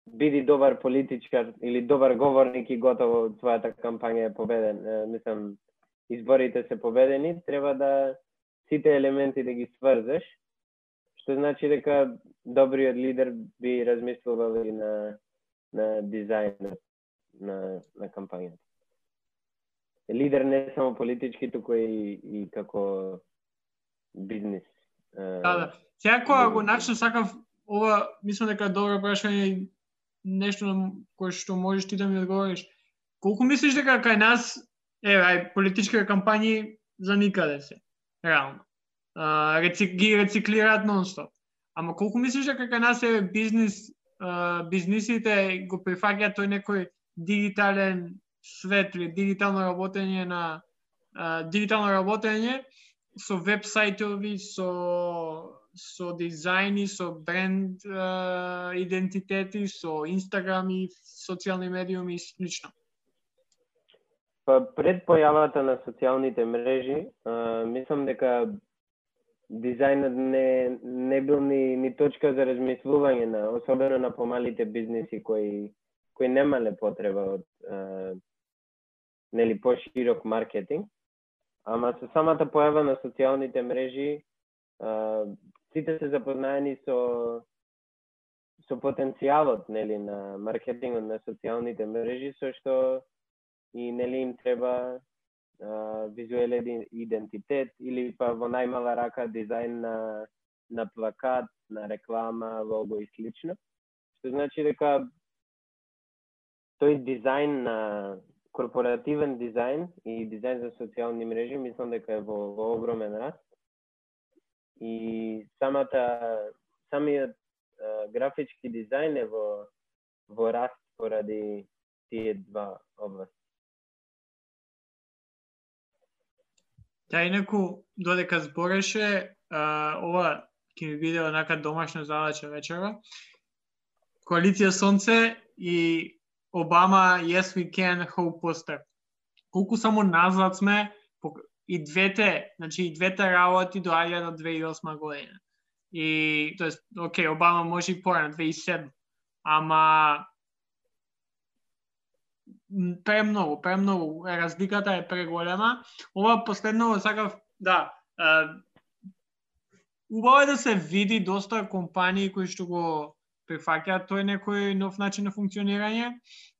биди добар политичар или добар говорник и готово твојата кампања е победен. мислам, изборите се победени, треба да сите елементи да ги сврзеш што значи дека добриот лидер би размислувал и на на дизајнот на на кампањата. Лидер не само политички, туку и, и како бизнис. Да, да. Сега кога го начнам сакав ова, мислам дека е добро прашање нешто на кое што можеш ти да ми одговориш. Колку мислиш дека кај нас, е, ај, политички кампањи за никаде се, реално. А, рецик, ги рециклираат нонстоп. Ама колку мислиш дека кај нас е бизнис, а, бизнисите го прифаќаат тој некој дигитален свет или дигитално работење на а, дигитално работење со веб сајтови, со со дизајни, со бренд идентитети, со Инстаграми, социјални медиуми и слично? Па пред појавата на социјалните мрежи, uh, мислам дека дизајнот не, не бил ни, ни точка за размислување на, особено на помалите бизниси кои, кои немале потреба од а, нели поширок маркетинг. Ама со самата појава на социјалните мрежи, сите се запознаени со со потенцијалот нели на маркетингот на социјалните мрежи со што и нели им треба визуелен идентитет или па во најмала рака дизајн на на плакат, на реклама, лого и слично. Што значи дека тој дизајн на корпоративен дизајн и дизајн за социјални мрежи мислам дека е во, во огромен раст и самата самиот графички дизајн е во во раст поради тие два области. Та инаку, додека збореше, а, ова ќе ми биде онака домашна задача вечера. Коалиција Сонце и Обама Yes We Can Hope Poster. Колку само назад сме, и двете, значи и двете работи доаѓа на 2008 година. И тоест, окей, Обама може и порано 2007, ама премногу, премногу, разликата е преголема. Ова последно сакав, да, убаво е да се види доста компании кои што го прифаќаат тој некој нов начин на функционирање.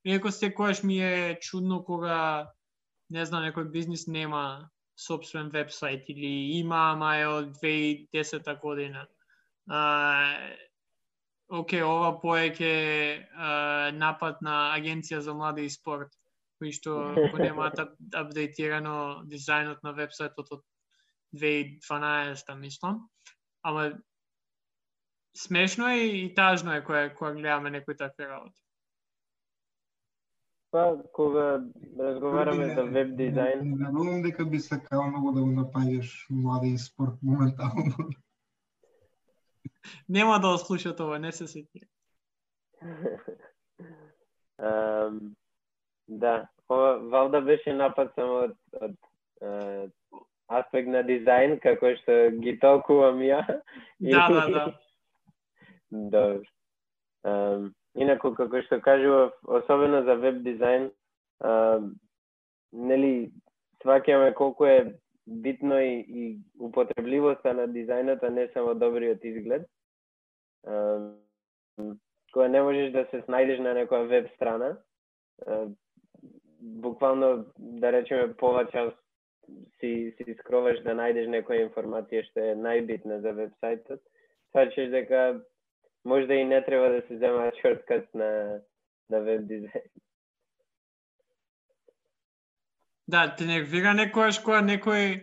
Иако секогаш ми е чудно кога не знам некој бизнис нема собствен вебсайт или има, ама е од 2010 година. А, Оке, ова поеќе напад на Агенција за млади и спорт, кои што го немаат апдейтирано дизајнот на вебсайтот од 2012, мислам. Ама смешно е и тажно е кога, кога гледаме некои такви работи. Па, кога разговараме за веб дизајн... Не верувам дека би сакал многу да го напаѓаш млади спорт моментално. Нема да слуша тоа, не се сети. um, да, ова валда беше напад само од, од, од аспект на дизајн, како што ги толкувам ја. Да, да, да. Добро. Um, инаку, како што кажував, особено за веб дизајн, uh, нели, сваќаме колку е битно и, и употребливоста на дизајнот, а не само добриот изглед. Кога не можеш да се снајдеш на некоја веб страна, буквално, да речеме, повеќе си, си скроваш да најдеш некоја информација што е најбитна за вебсајтот, сваќаш дека можда и не треба да се зема шорткат на, на веб дизајн. Да, ти не вига некојаш која некој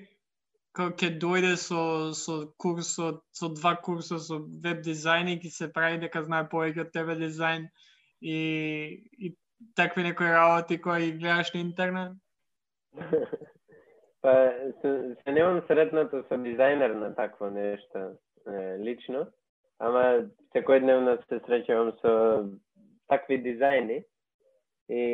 ќе дојде со, со курс, со, со два курса со веб дизајн и ќе се прави дека знае повеќе од тебе дизајн и, и такви некои работи кои гледаш на интернет? Па, се, се немам сретнато со дизајнер на такво нешто е, лично, ама секојдневно се среќавам со такви дизајни и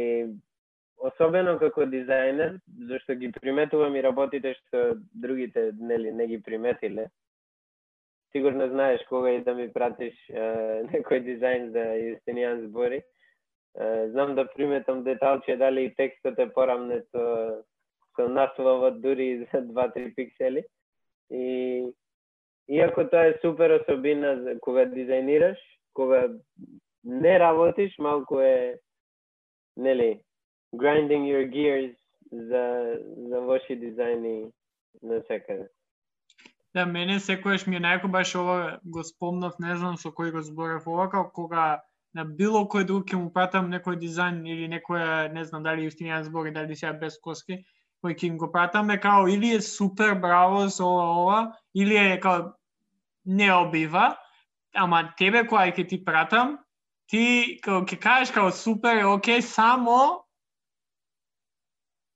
особено како дизајнер, зашто ги приметувам и работите што другите нели не ги приметиле. Сигурно знаеш кога и да ми пратиш е, некој дизајн за Јустинијан збори. Е, знам да приметам деталче дали и текстот е порамнето со насловот дури за 2-3 пиксели. И иако тоа е супер особина за кога дизајнираш, кога не работиш, малку е нели grinding your gears за за ваши дизајни на секаде. Да, мене секојаш ми е најако баш ова го спомнав, не знам со кој го зборев ова, како кога на било кој друг ќе му пратам некој дизајн или некоја, не знам дали Јустинијан збори, дали сега без коски, кој ќе го пратаме као или е супер браво со ова, ова или е као не обива, ама тебе која ќе ти пратам, ти као ќе кажеш као супер е окей, само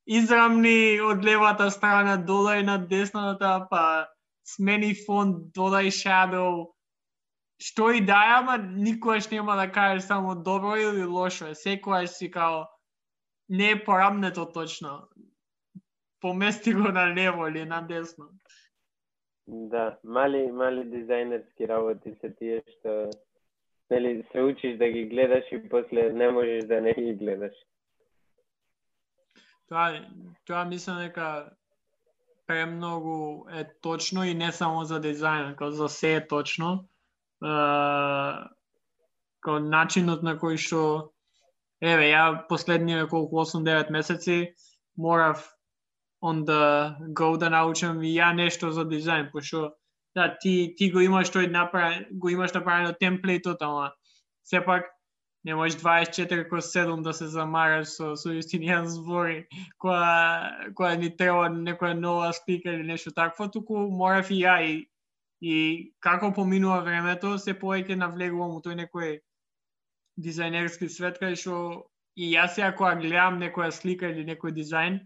израмни од левата страна, додај на десната, па смени фон, додај shadow, што и да е, ама никогаш нема да кажеш само добро или лошо. Секојаш си као не е порамнето точно помести го на лево или на десно. Да, мали мали дизајнерски работи се тие што нели се учиш да ги гледаш и после не можеш да не ги гледаш. Тоа тоа мислам дека премногу е точно и не само за дизајн, како за се е точно. Е, како начинот на кој што еве ја последниве колку 8-9 месеци морав on the go да научам и ја нешто за дизајн, пошто да, ти, ти го имаш тој направен, го имаш направено темплейтот, ама сепак не можеш 24 кроз 7 да се замараш со, со Јустинијан збори, која, која ни треба некоја нова спика или нешто такво, туку морав и ја и, и како поминува времето, се повеќе навлегувам у тој некој дизајнерски свет, кај што и јас ја кога гледам некоја слика или некој дизајн,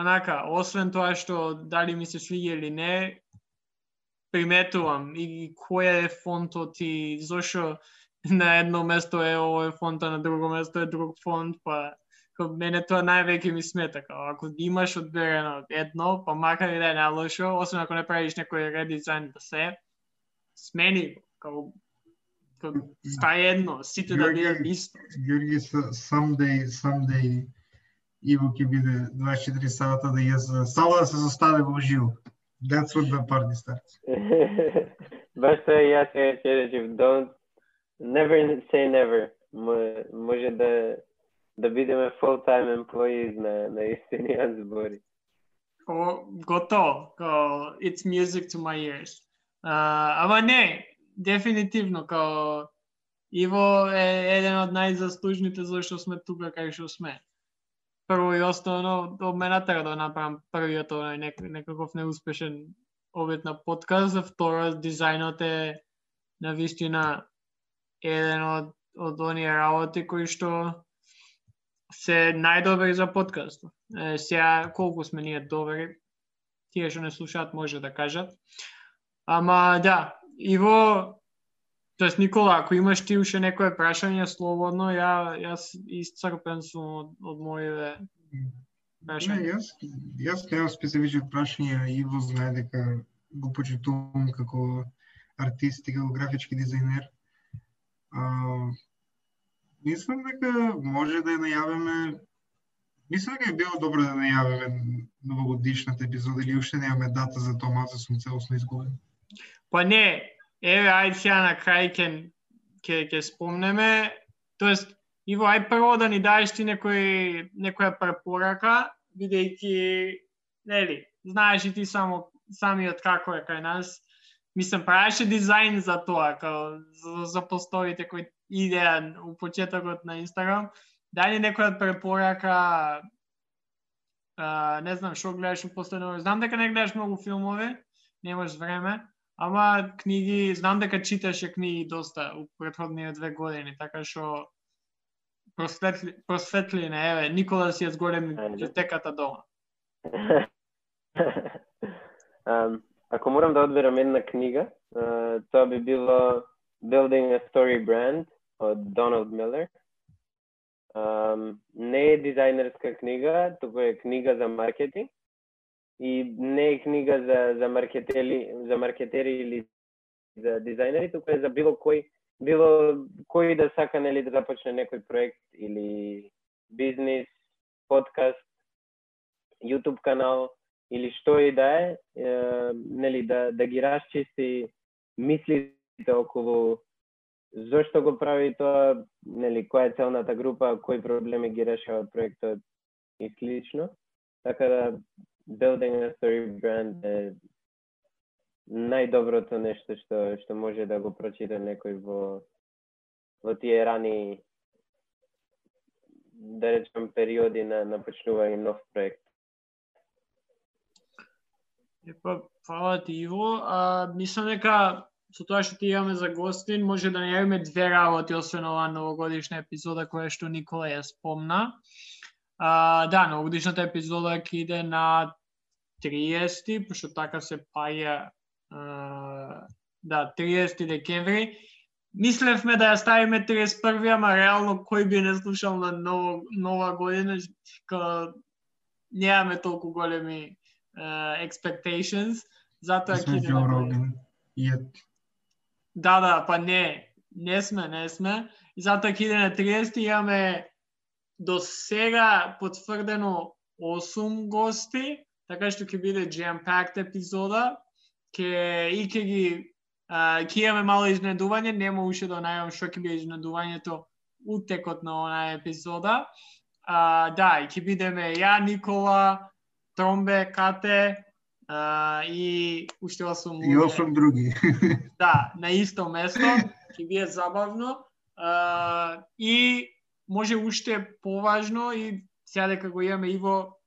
онака, освен тоа што дали ми се свиѓа или не, приметувам и кој е фонтот и зошо на едно место е овој фонт, а на друго место е друг фонт, па кога мене тоа највеќе ми смета, као ако имаш одберено едно, па макар и да е најлошо, освен ако не правиш некој редизајн да се, смени го, као стај едно, сите да бидат исто. Георги, someday, someday Иво ќе биде 24 сата да ја само да се застави во живо. That's what the party starts. Баш тоа јас ќе речев, don't never say never. Може да да бидеме full time employees на на истиниот збори. О, готово. Као, it's music to my ears. Uh, ама не, дефинитивно, као Иво е еден од најзаслужните зашто сме тука кај што сме прво и основно до мене треба да направам првиот онај нек, некаков неуспешен обет на подкаст, второ дизајнот е на вистина еден од од оние работи кои што се најдобри за подкаст. Е, сега колку сме ние добри, тие што не слушаат може да кажат. Ама да, Иво Тоест, Никола, ако имаш ти уште некое прашање слободно, ја, јас исцрпен сум од, од моите прашања. Не, јас, јас немам специфични прашања, Иво знае дека го почитувам како артист и како графички дизајнер. Мислам дека може да ја најавиме Мислам дека е било добро да најавиме новогодишната епизода или уште немаме дата за тоа, малку сум целосно изгубен. Па не, еве, ајде сега на крај ке, ке, ке спомнеме, тоест, Иво, ај прво да ни даеш ти некој, некоја препорака, бидејќи, нели, знаеш и ти само самиот како е кај нас, мислам, правеше дизајн за тоа, као, за, за постовите кои идеа у почетокот на Инстаграм, дај ни некоја препорака, а, не знам, што гледаш у последно Знам дека не гледаш многу филмови, немаш време, Ама книги, знам дека читаше книги доста у претходниве две години, така што просветли, просветлине, еве, Никола си ја згорем библиотеката дома. um, ако морам да одберам една книга, uh, тоа би било Building a Story Brand од Доналд Милер. Um, не е дизајнерска книга, туку е книга за маркетинг и не е книга за за маркетери, за маркетери или за дизајнери, туку е за било кој било кој да сака нели да започне некој проект или бизнис, подкаст, YouTube канал или што и да е, е нели да да ги расчисти мислите околу зошто го прави тоа, нели која е целната група, кои проблеми ги решава проектот и слично. Така да building a story brand е најдоброто нешто што што може да го прочита некој во во тие рани да речем периоди на на почнување нов проект. Епа, фала ти Иво. А, мислам дека со тоа што ти имаме за гостин, може да најавиме две работи, освен оваа новогодишна епизода која што Никола ја спомна. А, да, новогодишната епизода ќе иде на 30, пошто така се паја да, 30 декември. Мислевме да ја ставиме 31, ама реално кој би не слушал на ново, нова година, ка немаме толку големи uh, expectations, затоа ќе иде Да, да, па не, не сме, не сме. И затоа ќе иде на 30 имаме до сега потврдено 8 гости, така што ќе биде jam-packed епизода, ќе и ќе ги ќе имаме мало изнедување, нема уште да најавам што ќе биде изнедувањето утекот на онаа епизода. А, да, ќе бидеме ја, Никола, Тромбе, Кате, а, и уште осум И осум други. Да, на исто место, ќе биде забавно. А, и може уште поважно и сега дека го имаме Иво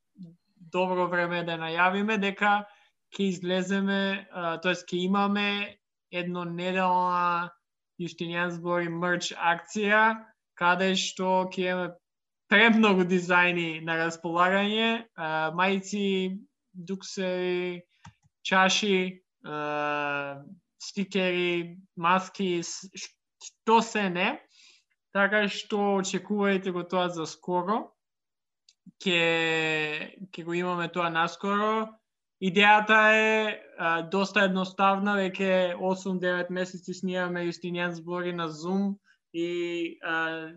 добро време да најавиме дека ќе излеземе, тоест ќе имаме едно неделна Јуштинијан збори мерч акција, каде што ќе имаме премногу дизајни на располагање, мајци, дуксери, чаши, стикери, маски, што се не. Така што очекувајте го тоа за скоро ке ке го имаме тоа наскоро. Идејата е а, доста едноставна, веќе 8-9 месеци снимаме Јустинијан збори на Zoom и а,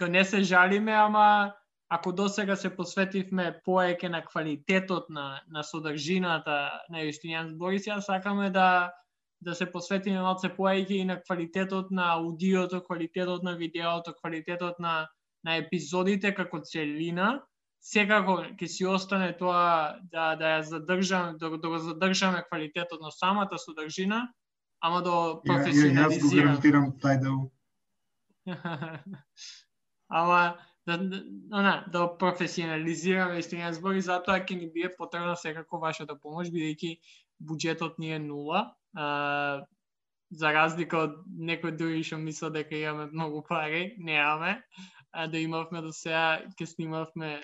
не се жалиме, ама ако до сега се посветивме поеќе на квалитетот на, на содржината на Јустинијан збори, сега сакаме да да се посветиме малце поеќе и на квалитетот на аудиото, квалитетот на видеото, квалитетот на на епизодите како целина, секако ќе си остане тоа да да ја задржаме да, да го задржаме квалитетот на самата содржина, ама да професионализираме. Ја, ја, јас го гарантирам тај дел. ама да, да, да професионализираме истина збори, затоа ќе ни биде потребна секако вашата помош, бидејќи буџетот ни е нула. А, за разлика од некои други што мислат дека имаме многу пари, немаме а да имавме до сега, ќе снимавме,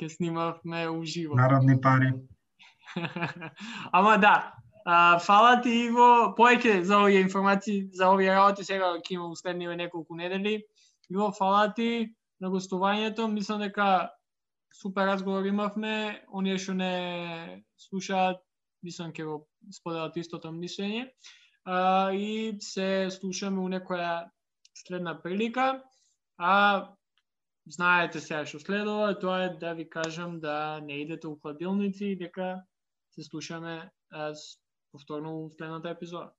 ќе снимавме уживо. Народни пари. Ама да, А, фала ти, Иво, поеќе за овие информации, за овие работи, сега ќе има устедниве неколку недели. Иво, фала ти на гостувањето. Мислам дека супер разговор имавме. Оние што не слушаат, мислам ќе го споделат истото мислење. А, и се слушаме у некоја следна прилика. А знаете сега што следува, тоа е да ви кажам да не идете у хладилници и дека се слушаме повторно у следната епизода.